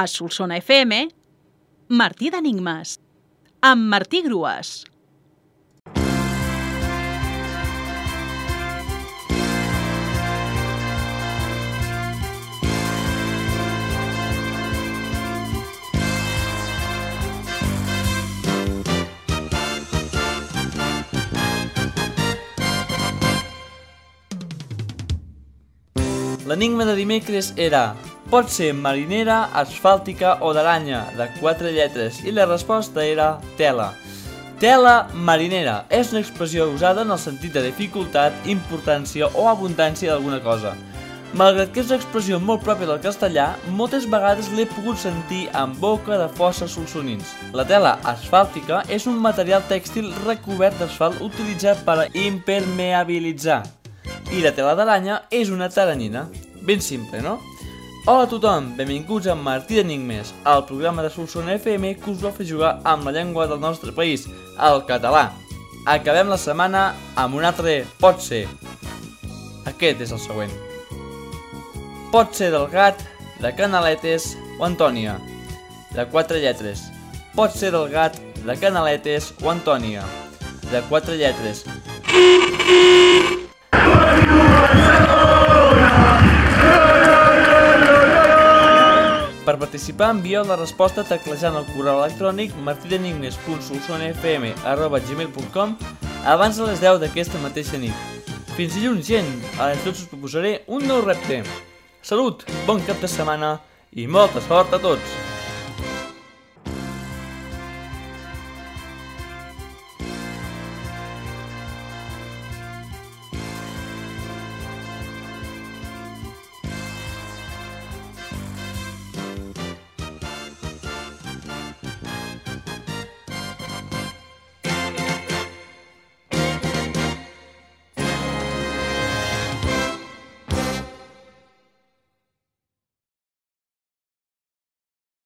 A Solsona FM, Martí d'Enigmes, amb Martí Grues. L'enigma de dimecres era pot ser marinera, asfàltica o d'aranya, de quatre lletres, i la resposta era tela. Tela marinera és una expressió usada en el sentit de dificultat, importància o abundància d'alguna cosa. Malgrat que és una expressió molt pròpia del castellà, moltes vegades l'he pogut sentir en boca de força solsonins. La tela asfàltica és un material tèxtil recobert d'asfalt utilitzat per a impermeabilitzar. I la tela d'aranya és una taranyina. Ben simple, no? Hola a tothom, benvinguts a Martí d'Enigmes, el programa de Solsona FM que us vol fer jugar amb la llengua del nostre país, el català. Acabem la setmana amb un altre pot ser. Aquest és el següent. Pot ser del gat, de Canaletes o Antònia. De quatre lletres. Pot ser del gat, de Canaletes o Antònia. De quatre lletres. Per participar envieu la resposta teclejant el correu electrònic martidenigmes.solsonfm.gmail.com abans de les 10 d'aquesta mateixa nit. Fins dilluns, gent! A les 12 us proposaré un nou repte. Salut, bon cap de setmana i molta sort a tots!